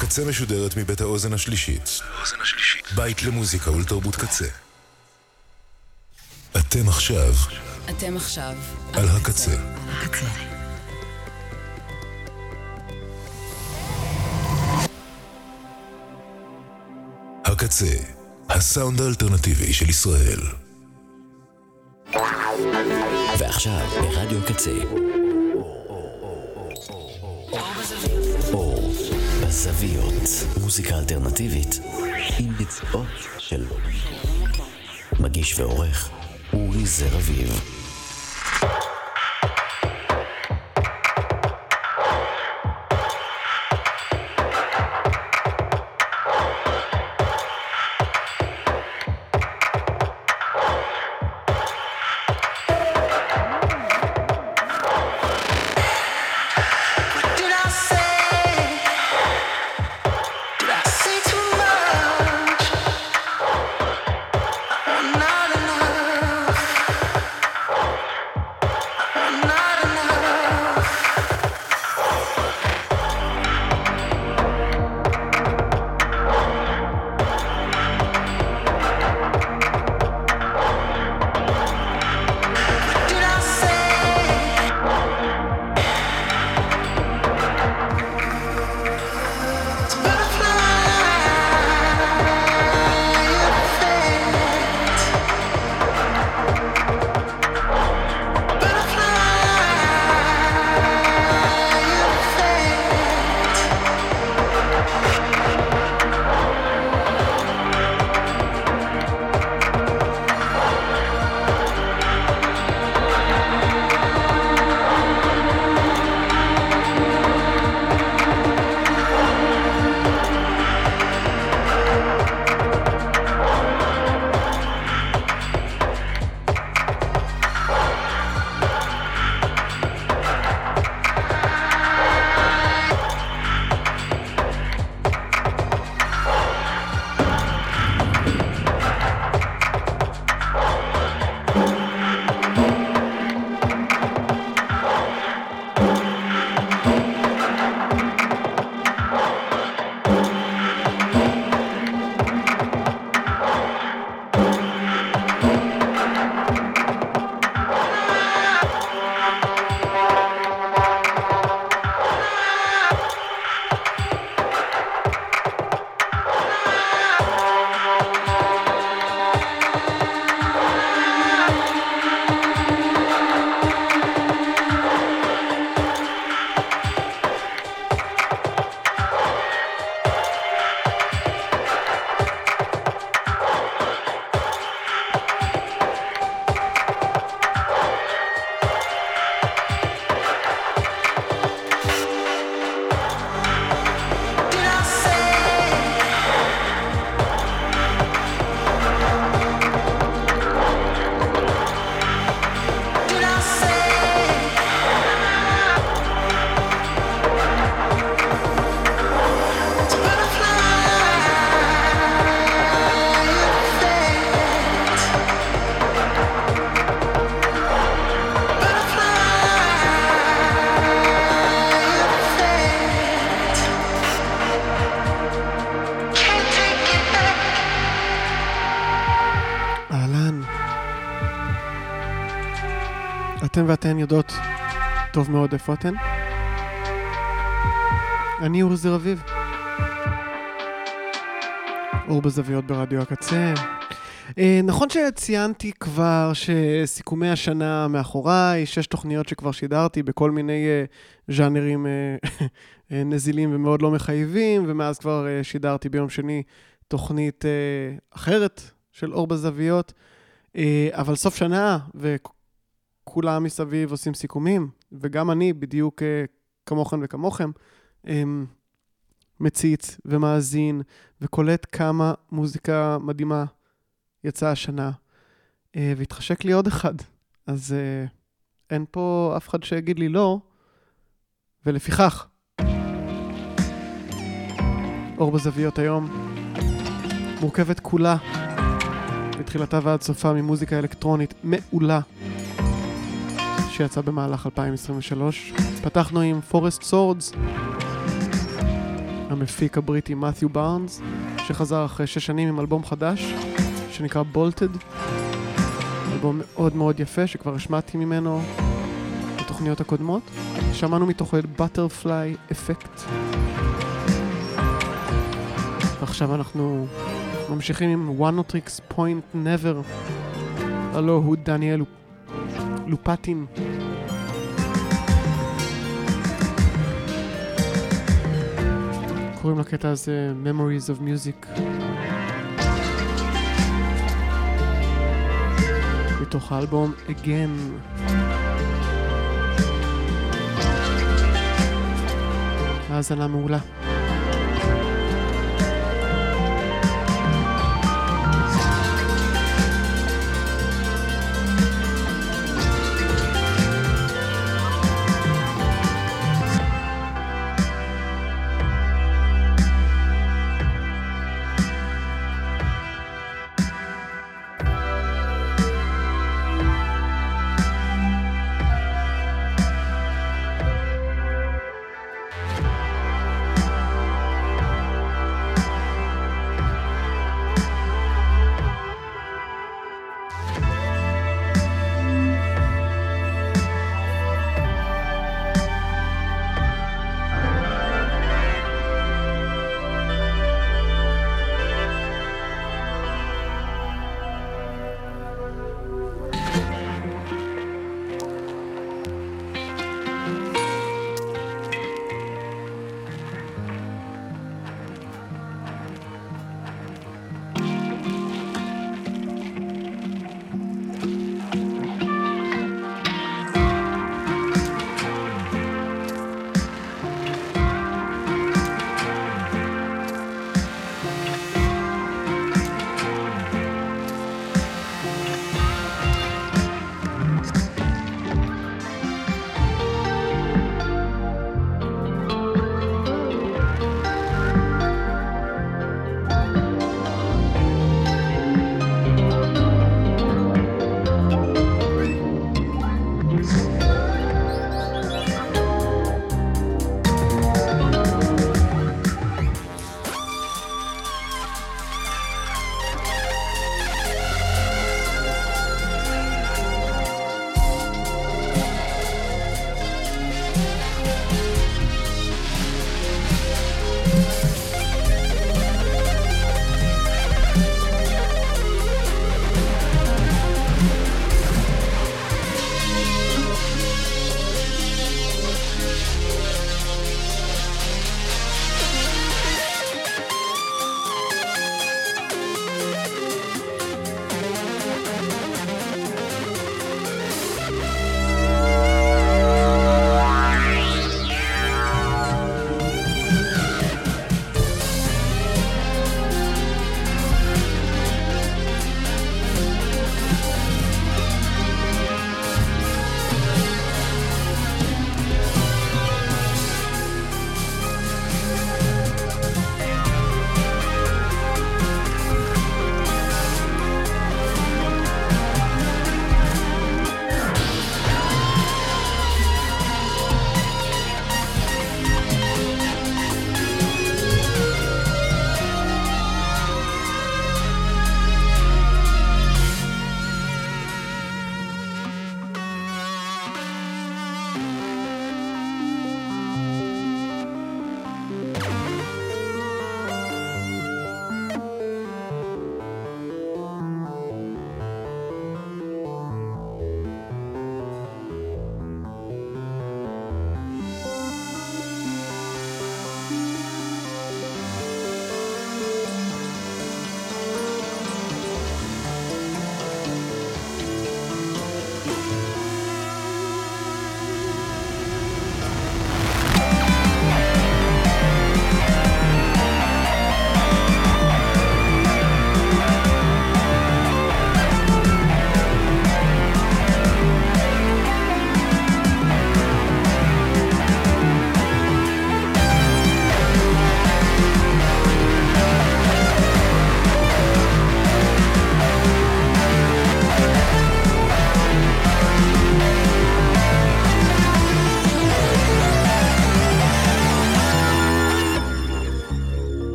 הקצה משודרת מבית האוזן השלישית. בית למוזיקה ולתרבות קצה. אתם עכשיו אתם עכשיו על הקצה. הקצה. הקצה, הסאונד האלטרנטיבי של ישראל. ועכשיו ברדיו קצה. בזוויות, מוזיקה אלטרנטיבית עם ביצועות של מגיש ועורך אורי זר אביב. אתם ואתן יודעות טוב מאוד איפה אתן? אני אורי זר אביב. אור בזוויות ברדיו הקצה. אה, נכון שציינתי כבר שסיכומי השנה מאחוריי, שש תוכניות שכבר שידרתי בכל מיני אה, ז'אנרים אה, נזילים ומאוד לא מחייבים, ומאז כבר שידרתי ביום שני תוכנית אחרת של אור בזוויות. אבל סוף שנה, וכולם מסביב עושים סיכומים, וגם אני, בדיוק אה, כמוכם וכמוכם, אה, מציץ ומאזין וקולט כמה מוזיקה מדהימה יצאה השנה, אה, והתחשק לי עוד אחד. אז אה, אין פה אף אחד שיגיד לי לא, ולפיכך, אור בזוויות היום מורכבת כולה, מתחילתה ועד סופה, ממוזיקה אלקטרונית מעולה, שיצא במהלך 2023. פתחנו עם Forest Swords, המפיק הבריטי מת'יו בארנס, שחזר אחרי שש שנים עם אלבום חדש, שנקרא Bolted. אלבום מאוד מאוד יפה, שכבר השמעתי ממנו בתוכניות הקודמות. שמענו מתוכו את בטרפליי אפקט. ועכשיו אנחנו ממשיכים עם tricks point never. הלו הוא דניאל לופטין. קוראים לקטע הזה Memories of Music. מתוך האלבום Again. האזנה מעולה.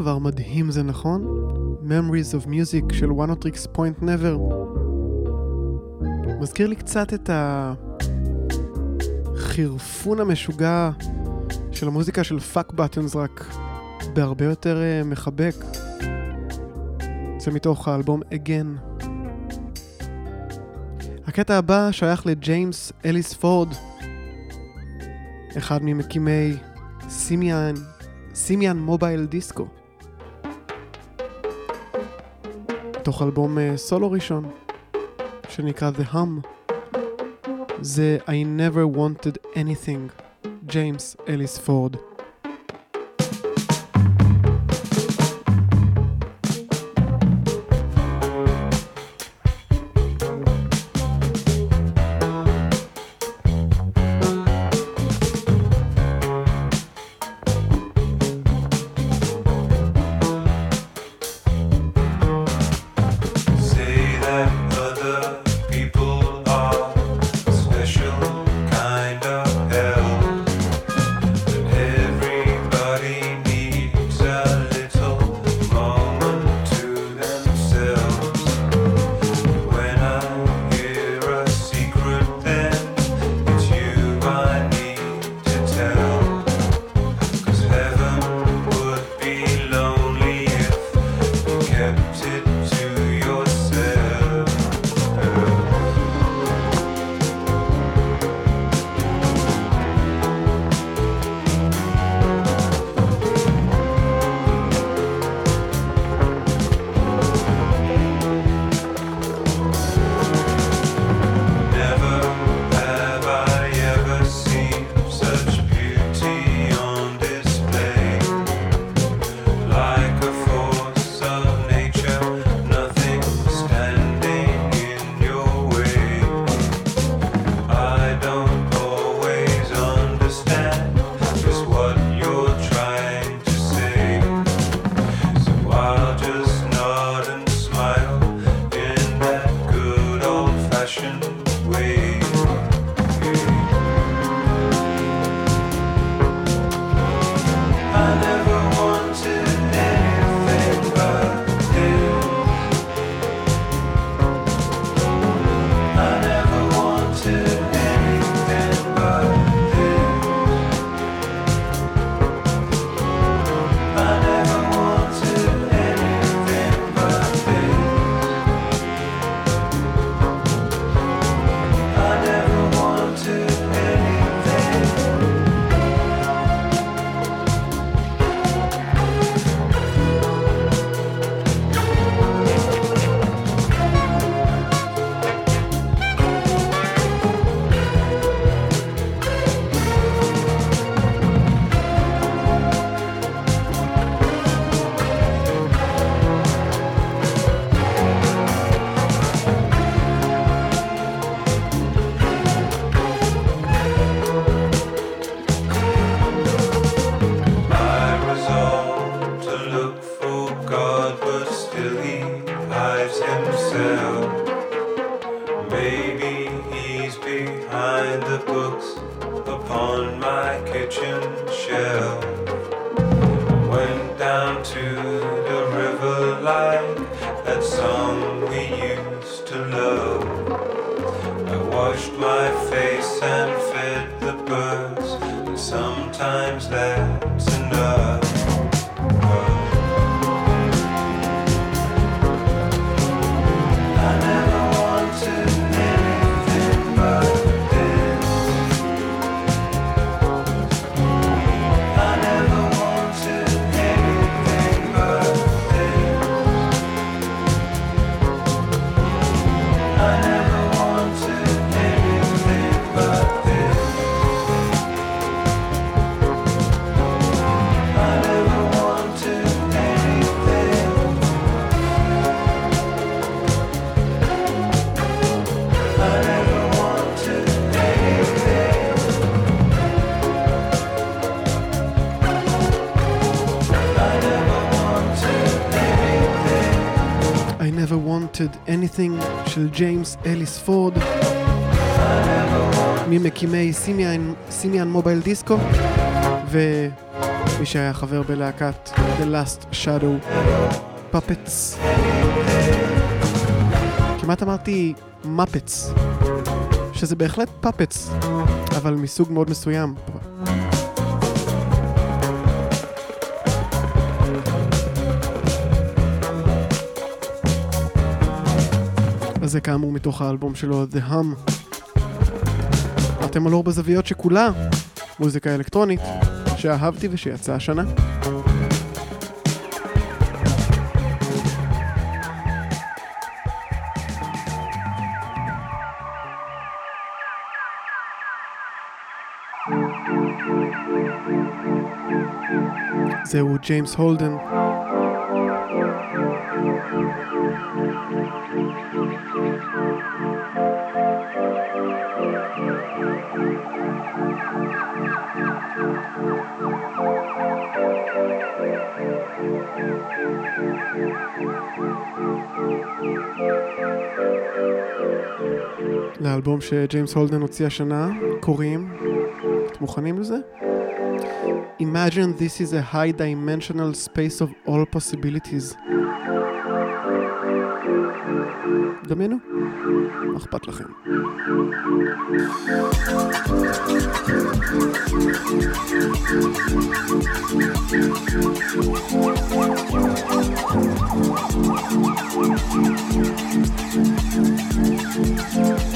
דבר מדהים זה נכון? Memories of Music של Oneohtrix Point Never. מזכיר לי קצת את החירפון המשוגע של המוזיקה של Fuck Buttons רק בהרבה יותר אה, מחבק. זה מתוך האלבום Again. הקטע הבא שייך לג'יימס אליס פורד, אחד ממקימי סימיאן, סימיאן מובייל דיסקו. מתוך אלבום אה, סולו ראשון, שנקרא The Hum, זה I Never Wanted Anything, ג'יימס אליס פורד. Did Anything של ג'יימס אליס פורד, ממקימי סימיאן מובייל דיסקו, ומי שהיה חבר בלהקת The Last Shadow Puppets. כמעט אמרתי מפץ, שזה בהחלט פאפץ, אבל מסוג מאוד מסוים. זה כאמור מתוך האלבום שלו, The Hum. אתם על אור בזוויות שכולה מוזיקה אלקטרונית שאהבתי ושיצאה השנה. זהו ג'יימס הולדן. לאלבום שג'יימס הולדן הוציא השנה, קוראים, אתם מוכנים לזה? Imagine this is a high dimensional space of all possibilities. דמיינו, מה אכפת לכם? Thank you.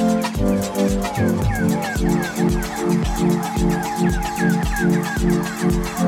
Música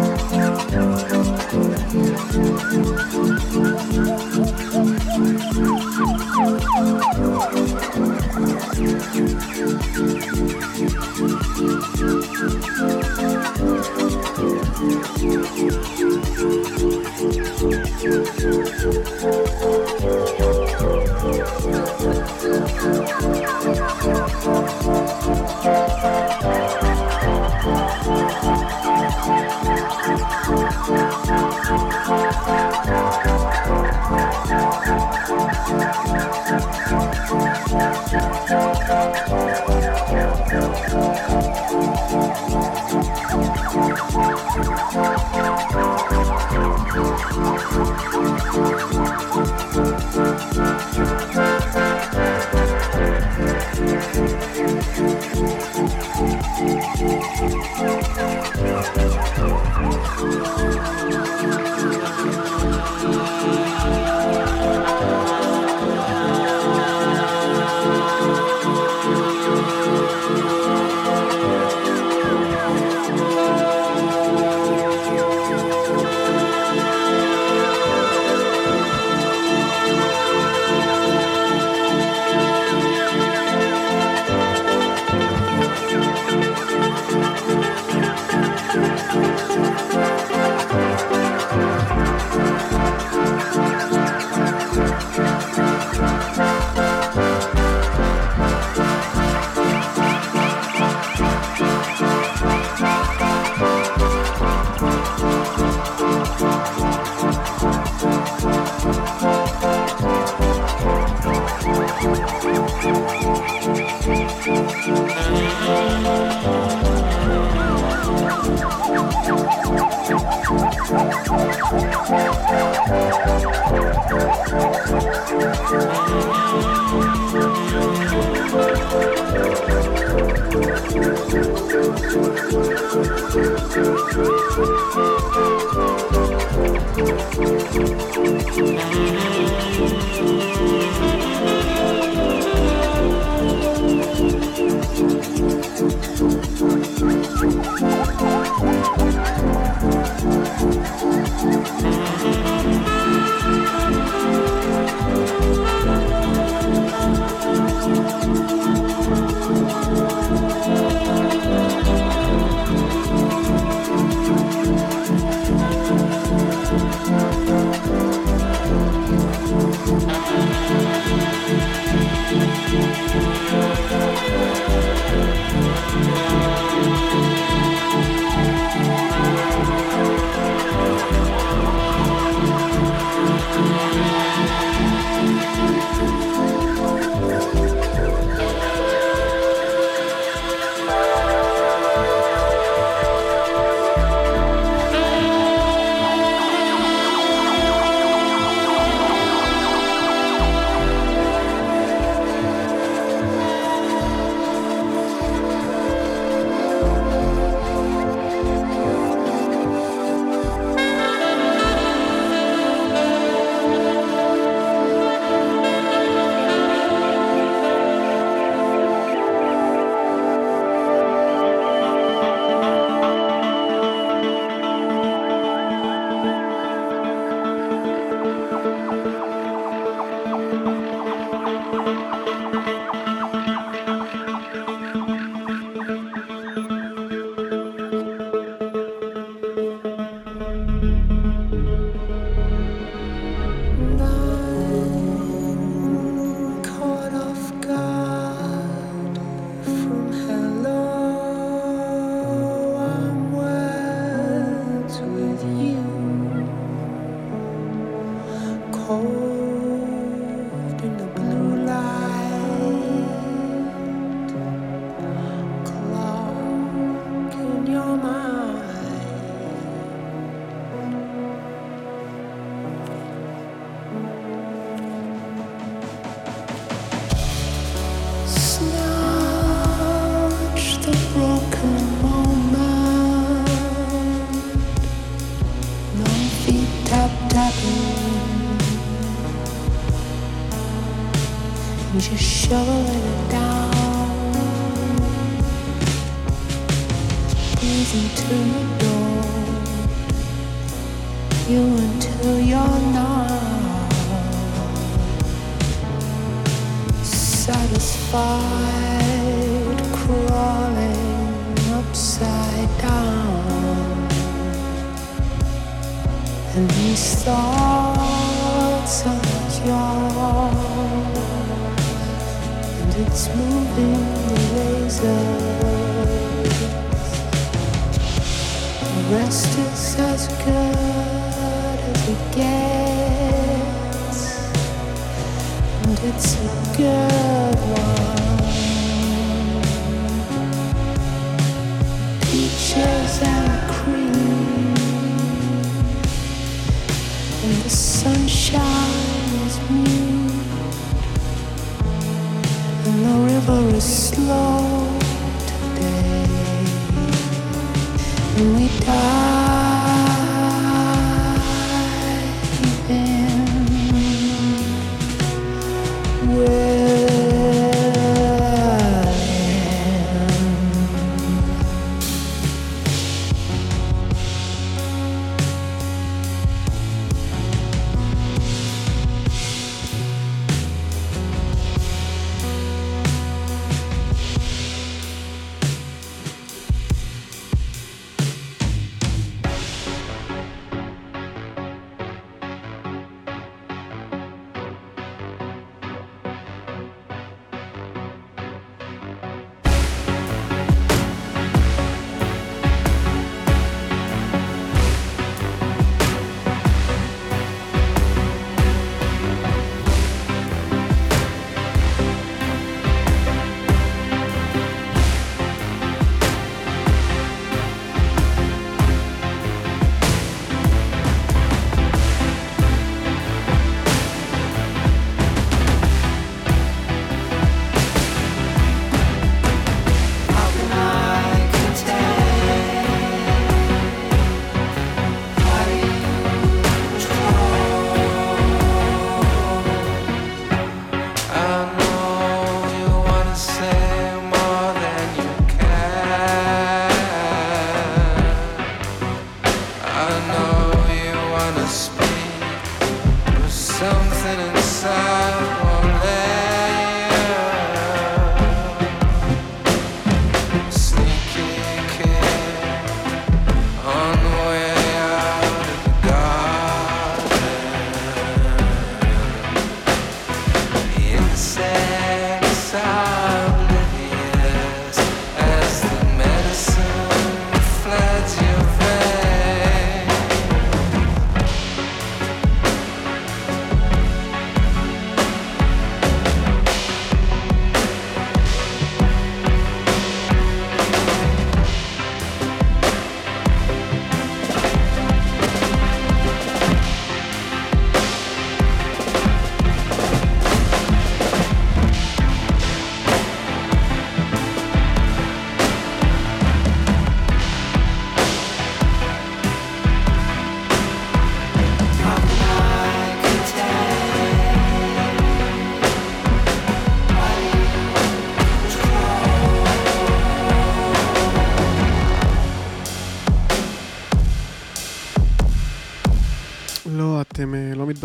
Yeah.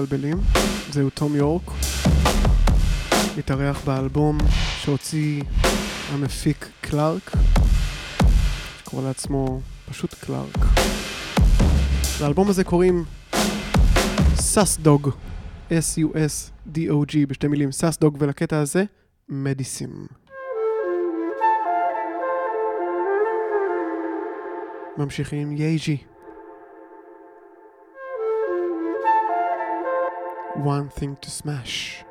מתבלבלים, זהו תום יורק. התארח באלבום שהוציא המפיק קלארק, שקורא לעצמו פשוט קלארק. לאלבום הזה קוראים Sus Dog, S-U-S-D-O-G בשתי מילים, Sus Dog, ולקטע הזה, Medicine. ממשיכים יייג'י. one thing to smash.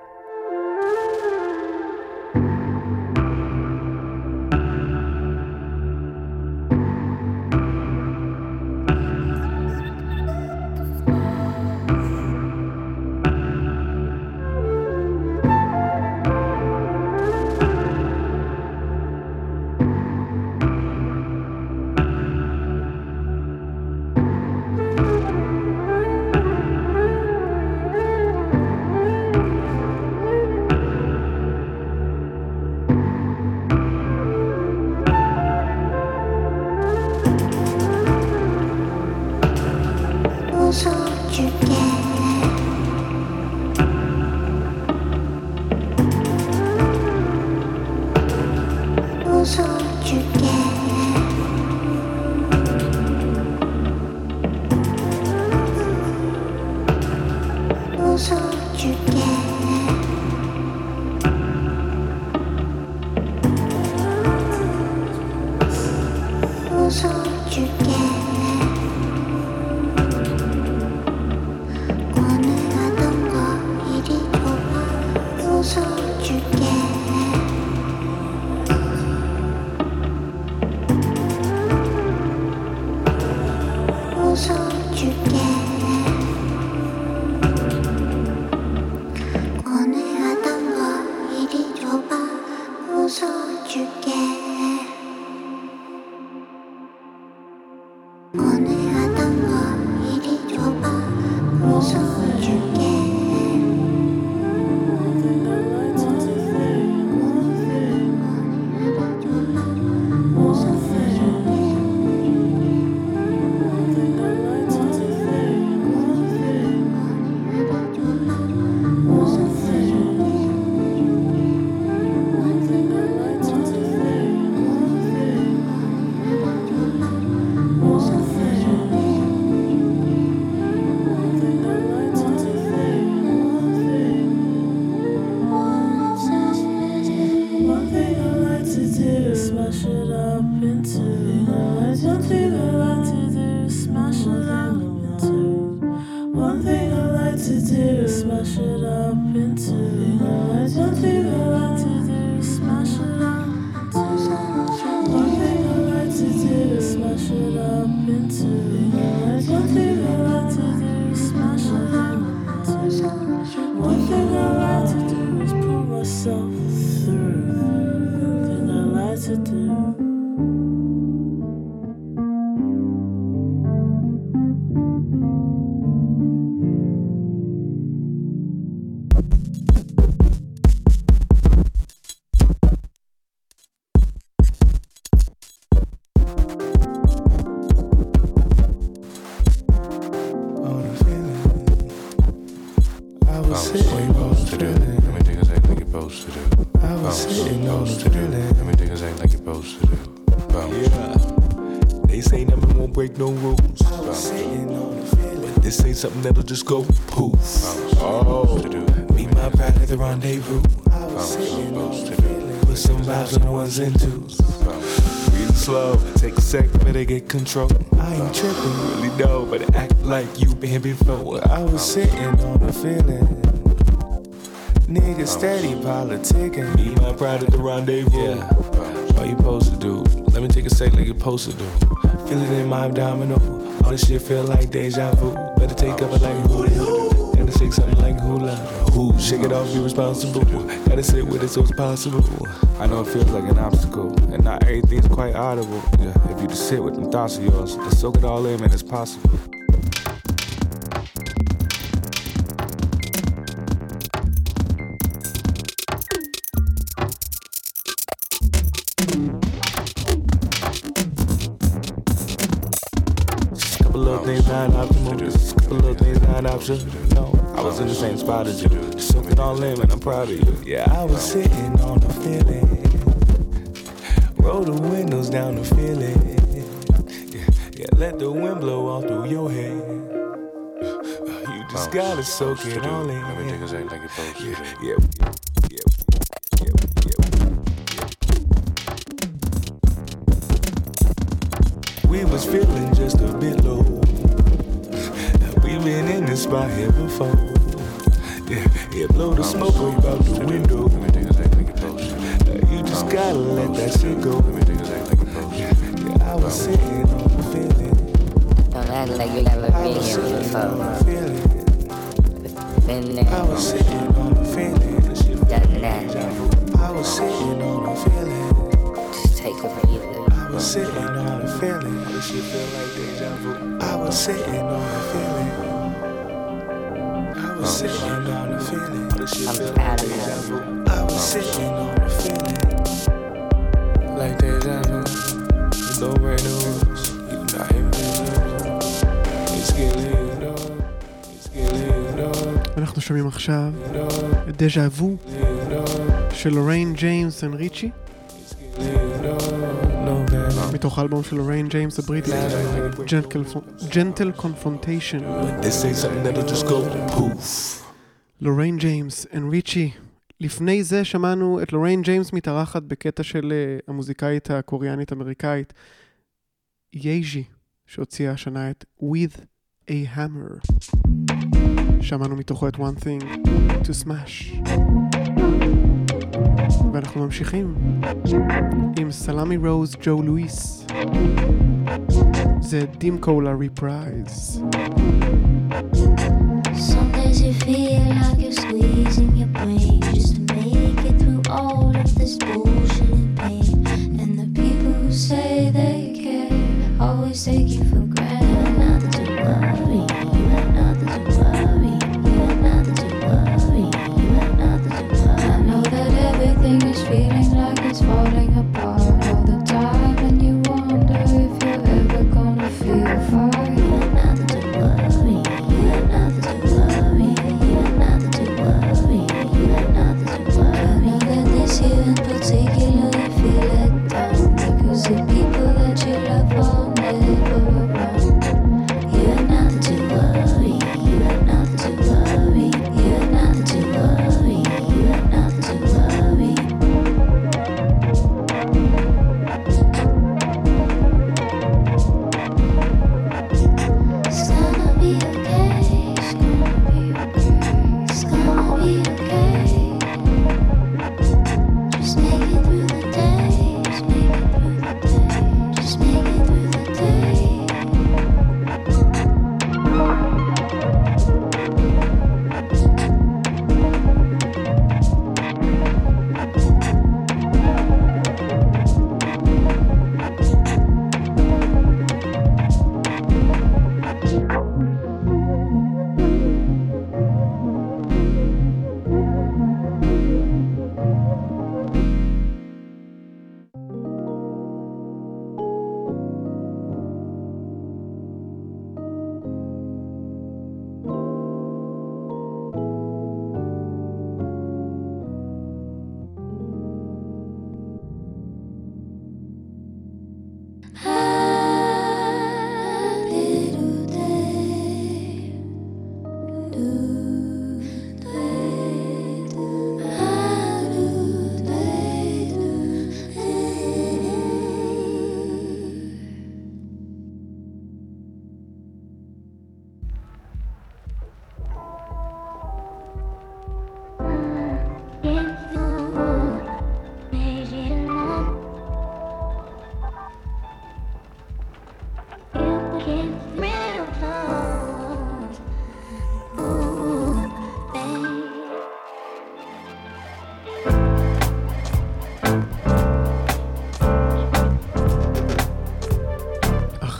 Just go poof. Oh. To do. Meet my pride at the rendezvous. I was sitting on a supposed to do. Put some vibes on the ones and twos. Breathe slow. Take a sec, better get control. I ain't tripping. Really know, but act like you been before. I was sitting on a feeling. Nigga steady politicking. Meet my pride at the rendezvous. Yeah. What you supposed to do? Let me take a sec like you supposed to do. Feel it in my abdominal. All this shit feel like deja vu. Better take up it like hula hoop. Gotta shake something like hula. Who? Shake it off, be responsible. Gotta sit with it so it's possible. I know it feels like an obstacle, and not everything's quite audible. Yeah, if you just sit with them thoughts of yours, just soak it all in, man, it's possible. Little things not optimal. Just a couple little things not optional. No, I was in the same spot as you. Just soak it all in, man, I'm proud of you. Yeah, I was sitting on a feeling. Roll the windows down the feeling. Yeah, yeah, let the wind blow all through your hair. You just gotta soak it all Let me take a in. like supposed to. Yeah, yeah, yeah, been in this spot here before. Yeah, yeah, blow the smoke way out the window. Let me take a second like you're supposed to do. Uh, You just gotta let that shit go. Let me take a second like you're supposed to do. Yeah, I was sitting on the feeling. Don't act like you never I been was here sitting on before. the feeling. Been I there, was sitting on the feeling. done that. I was sitting on the feeling. Just take a breather. I was sitting on the feeling. This shit feel like deja vu. I was sitting on the feeling. שומעים עכשיו את Déjà Vu של לוריין ג'יימס and ריצ'י. מתוך האלבום של לוריין ג'יימס הבריטי Gentle Confrontation לוריין ג'יימס and ריצ'י. לפני זה שמענו את לוריין ג'יימס מתארחת בקטע של אה, המוזיקאית הקוריאנית-אמריקאית Yaeji שהוציאה השנה את With a Hammer. שמענו מתוכו את One Thing to Smash. ואנחנו ממשיכים עם סלאמי רוז ג'ו לואיס. זה דים קולה ריפרייז. Some days you feel like you're squeezing your brain just to make it through all of this bull. feeling like it's falling apart.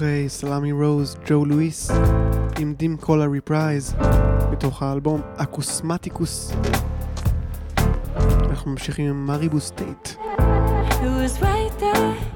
אחרי Salami Rose Joe Louis, עם Dimcola Reprise, מתוך האלבום Akousmatikous. אנחנו ממשיכים עם Maribou State. It was right there.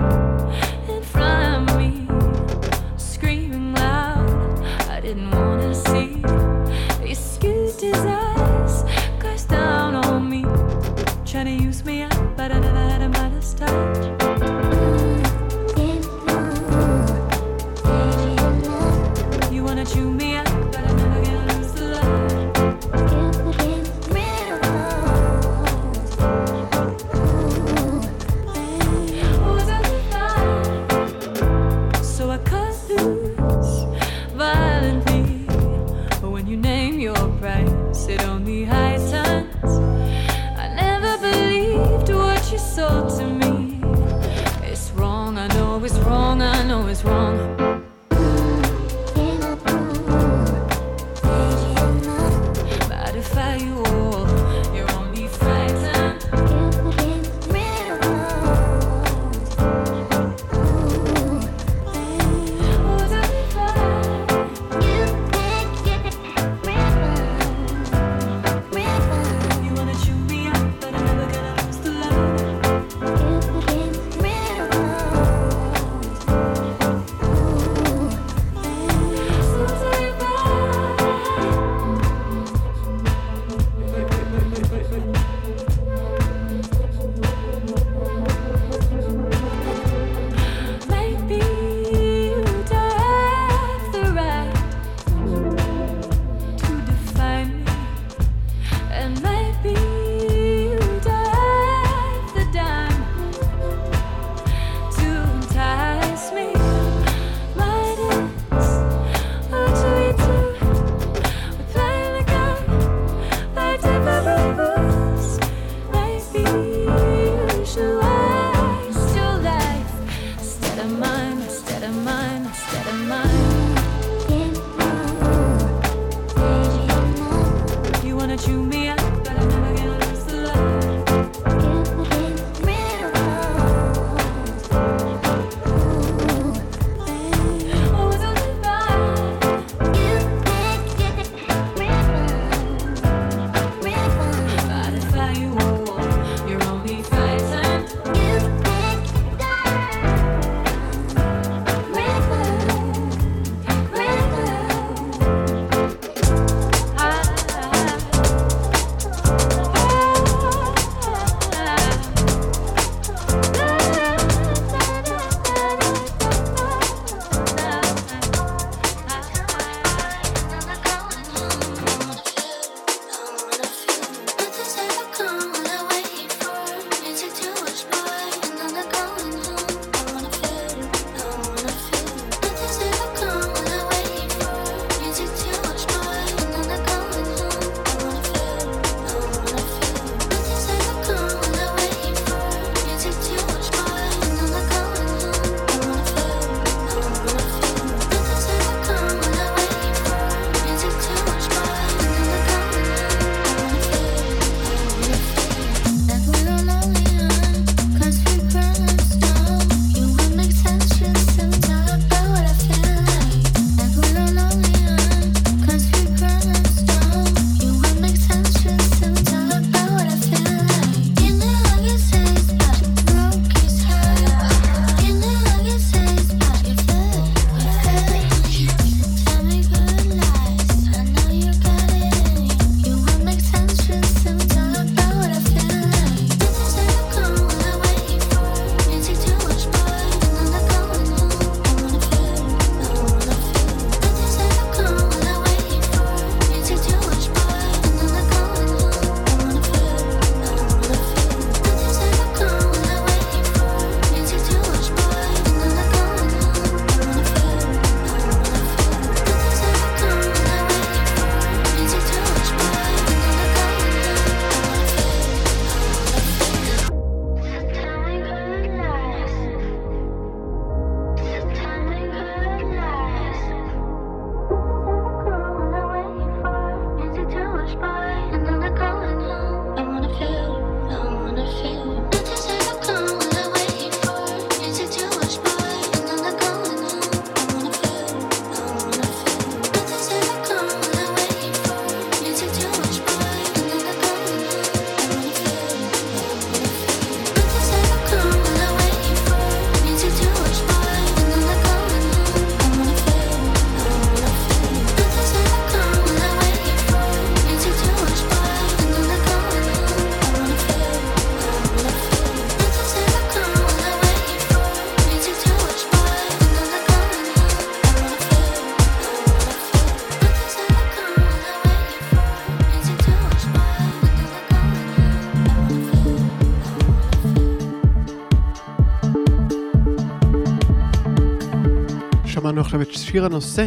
שמענו עכשיו את שיר הנושא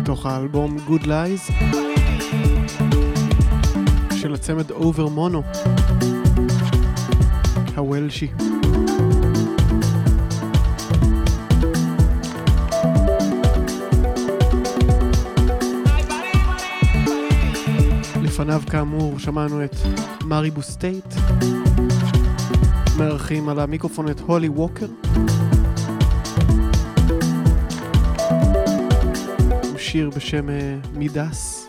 מתוך האלבום Good Lies של הצמד Overmono הוולשי. לפניו כאמור שמענו את Maribou State מארחים על המיקרופון את הולי ווקר שיר בשם אה, מידס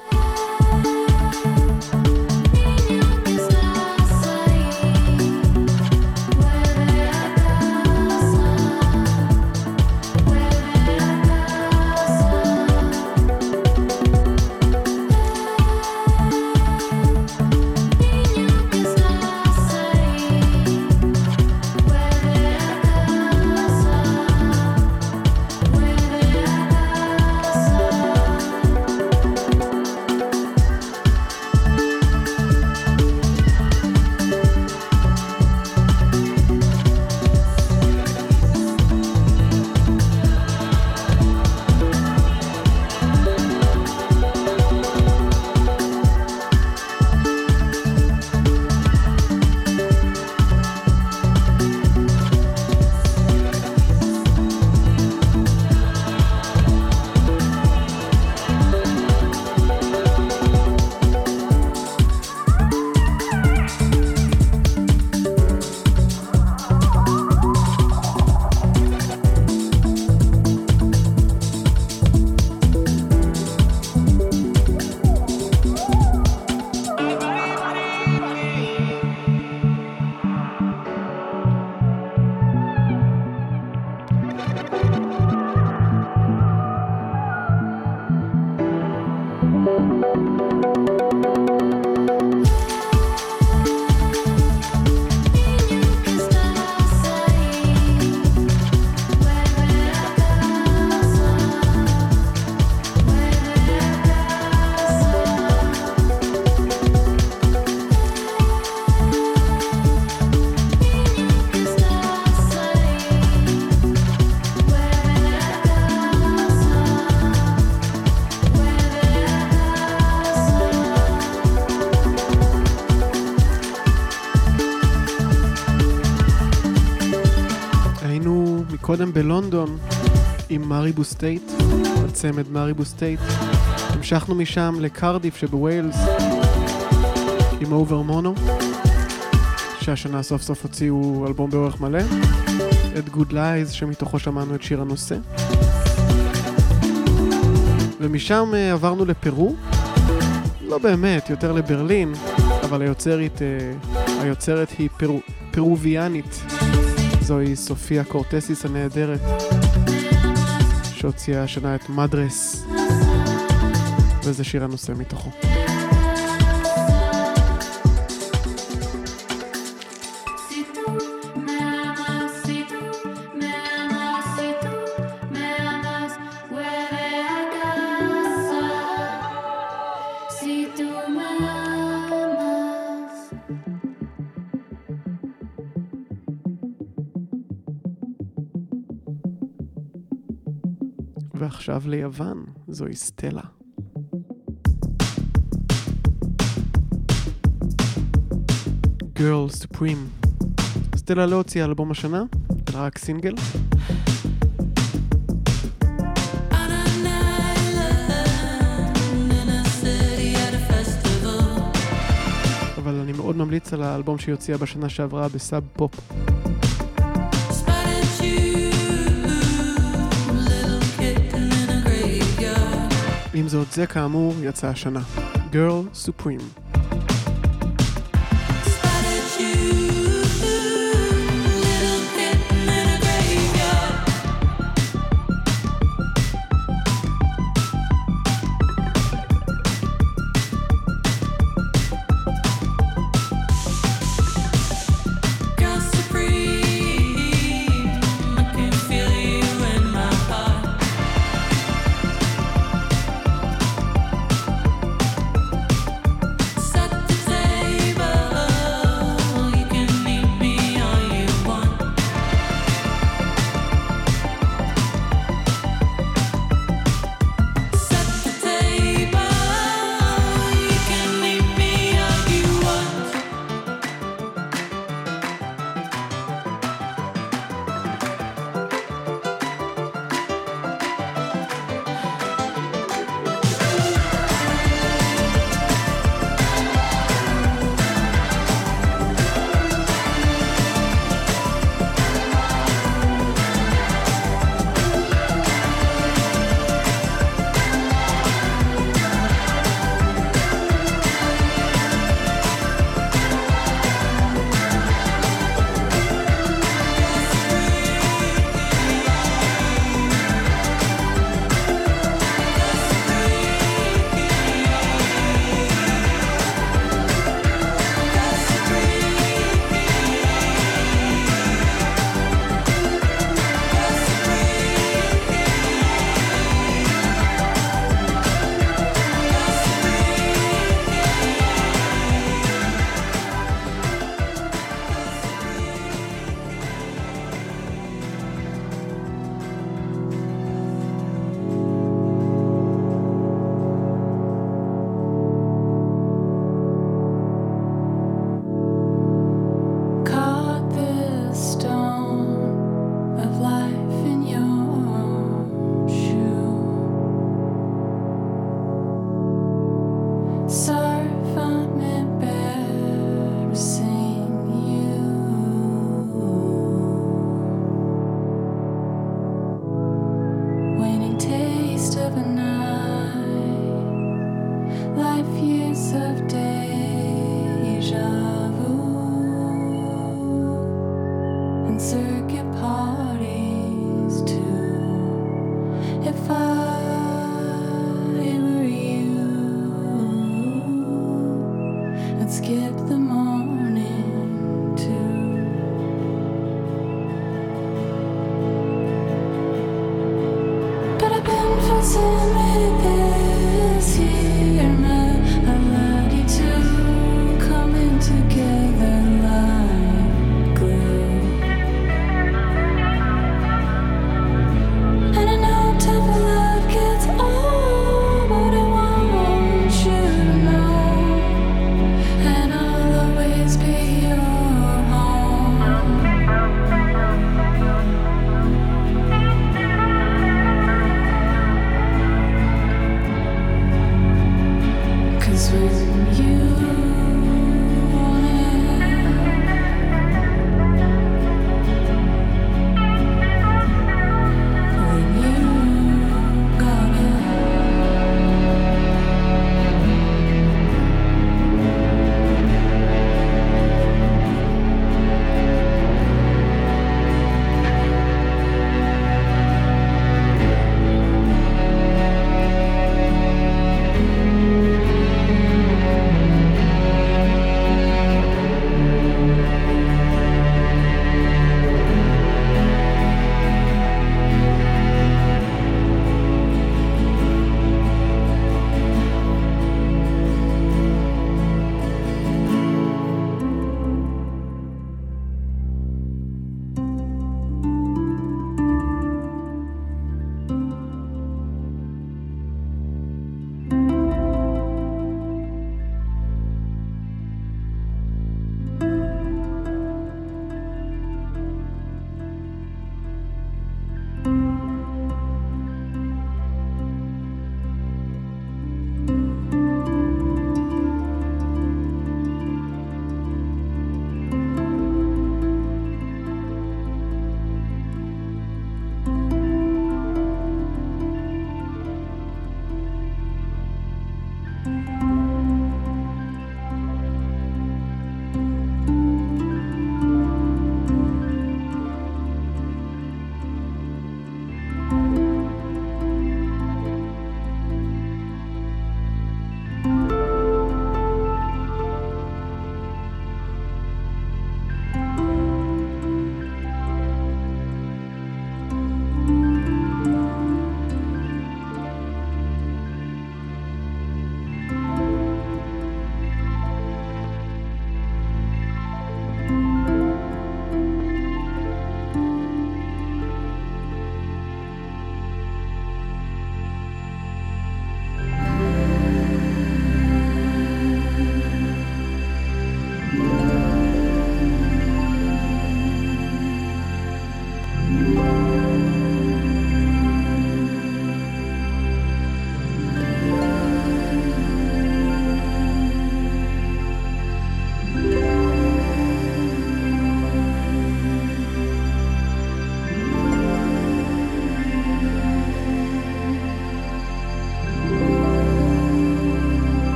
קודם בלונדון עם Maribou State, הצמד Maribou State. המשכנו משם לקרדיף שבווילס עם Overmono, שהשנה סוף סוף הוציאו אלבום באורך מלא, את Good Lies שמתוכו שמענו את שיר הנושא. ומשם אה, עברנו לפרו, לא באמת, יותר לברלין, אבל היוצרת, אה, היוצרת היא פרו, פרוביאנית. זוהי סופיה קורטסיס הנהדרת, שהוציאה השנה את מדרס, וזה שיר הנושא מתוכו. ועכשיו ליוון, זוהי סטלה. Girl Supreme. סטלה לא הוציאה אלבום השנה, אלא רק סינגל. אבל אני מאוד ממליץ על האלבום שהיא הוציאה בשנה שעברה בסאב פופ. עם זאת, זה כאמור יצא השנה. Girl Supreme.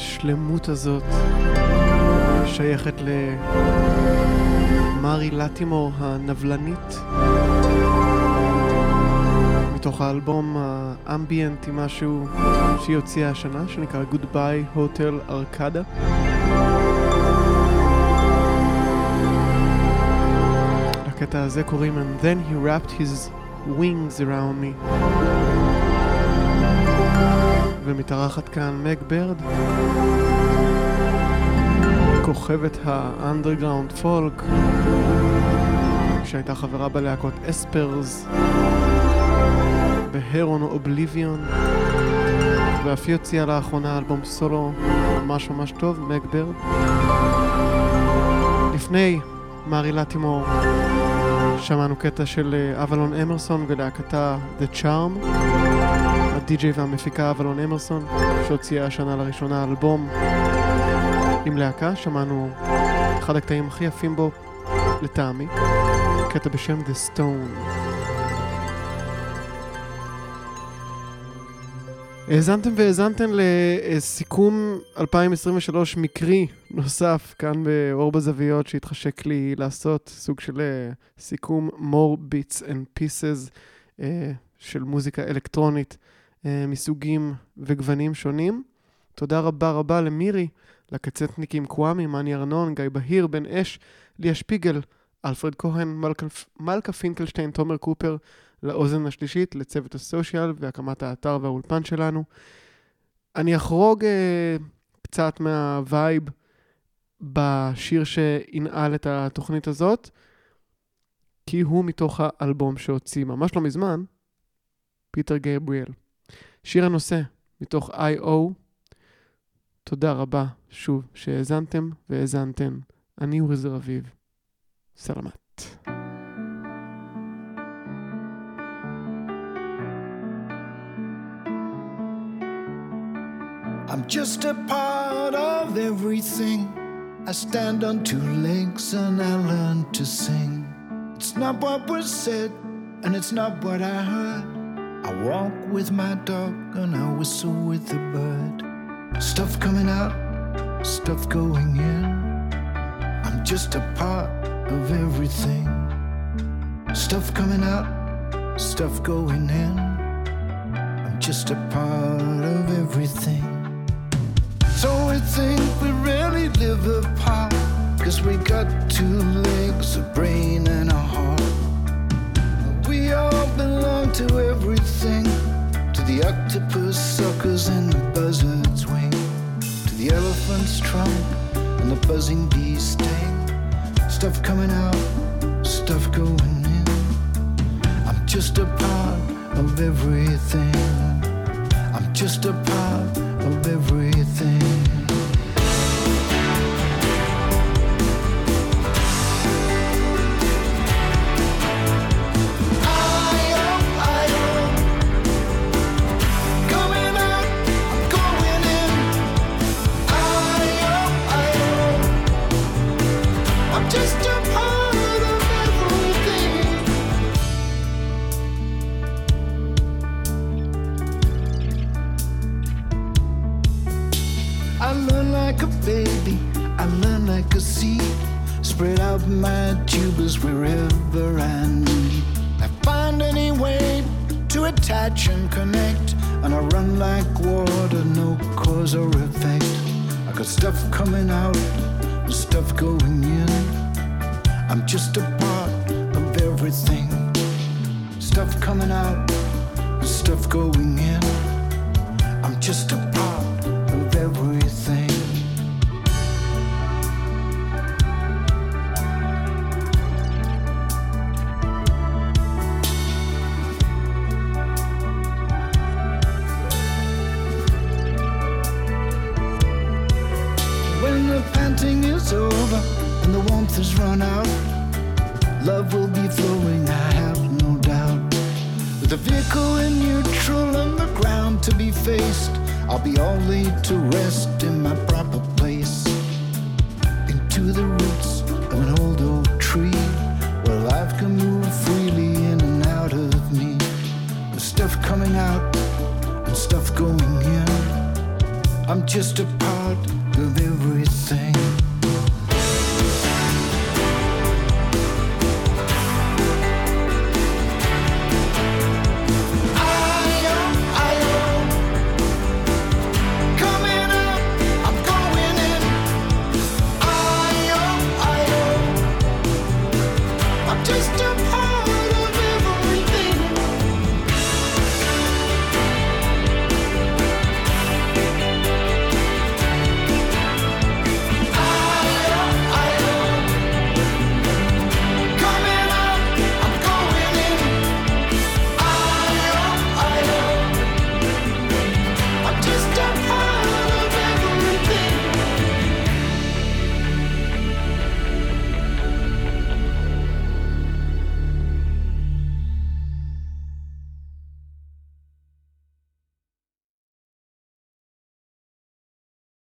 השלמות הזאת שייכת למרי לטימור הנבלנית מתוך האלבום האמביאנט עם משהו שהיא הוציאה השנה שנקרא Goodbye Hotel Arcada. לקטע הזה קוראים And then he wrapped his wings around me ומתארחת כאן מג ברד, כוכבת האנדרגראונד פולק, שהייתה חברה בלהקות אספרס, בהרון אובליביון, ואף היא הוציאה לאחרונה אלבום סולו ממש ממש טוב, מג ברד. לפני מארי לטימור שמענו קטע של אבלון אמרסון ולהקתה The Charm. הדי-ג'יי והמפיקה אבלון אמרסון, שהוציאה השנה לראשונה אלבום עם להקה, שמענו אחד הקטעים הכי יפים בו, לטעמי, קטע בשם The Stone. האזנתם והאזנתם לסיכום 2023 מקרי נוסף כאן באור בזוויות שהתחשק לי לעשות, סוג של סיכום more bits and pieces של מוזיקה אלקטרונית. אה, מסוגים וגוונים שונים. תודה רבה רבה למירי, לקצטניקים קוואמי, מאני ארנון, גיא בהיר, בן אש, ליה שפיגל, אלפרד כהן, מלכה, מלכה פינקלשטיין, תומר קופר, לאוזן השלישית, לצוות ה social והקמת האתר והאולפן שלנו. אני אחרוג אה, קצת מה vibe בשיר שינעל את התוכנית הזאת, כי הוא מתוך האלבום שהוציא ממש לא מזמן, פיטר גבריאל. שיר הנושא מתוך I.O. תודה רבה שוב שהאזנתם והאזנתן. אני אורי זר אביב. סלמת. I'm just a part of everything. I stand on two legs and I learn to sing. It's not what was said, and it's not what I heard. I walk with my dog and I whistle with the bird. Stuff coming out, stuff going in. I'm just a part of everything. Stuff coming out, stuff going in. I'm just a part of everything. So we think we really live apart. Cause we got two legs, a brain, and a heart. We all belong to everything. To the octopus suckers and the buzzard's wing. To the elephant's trunk and the buzzing bee's sting. Stuff coming out, stuff going in. I'm just a part of everything. I'm just a part of everything. Stuff coming out stuff going in. I'm just a part of everything. Faced, I'll be all laid to rest in my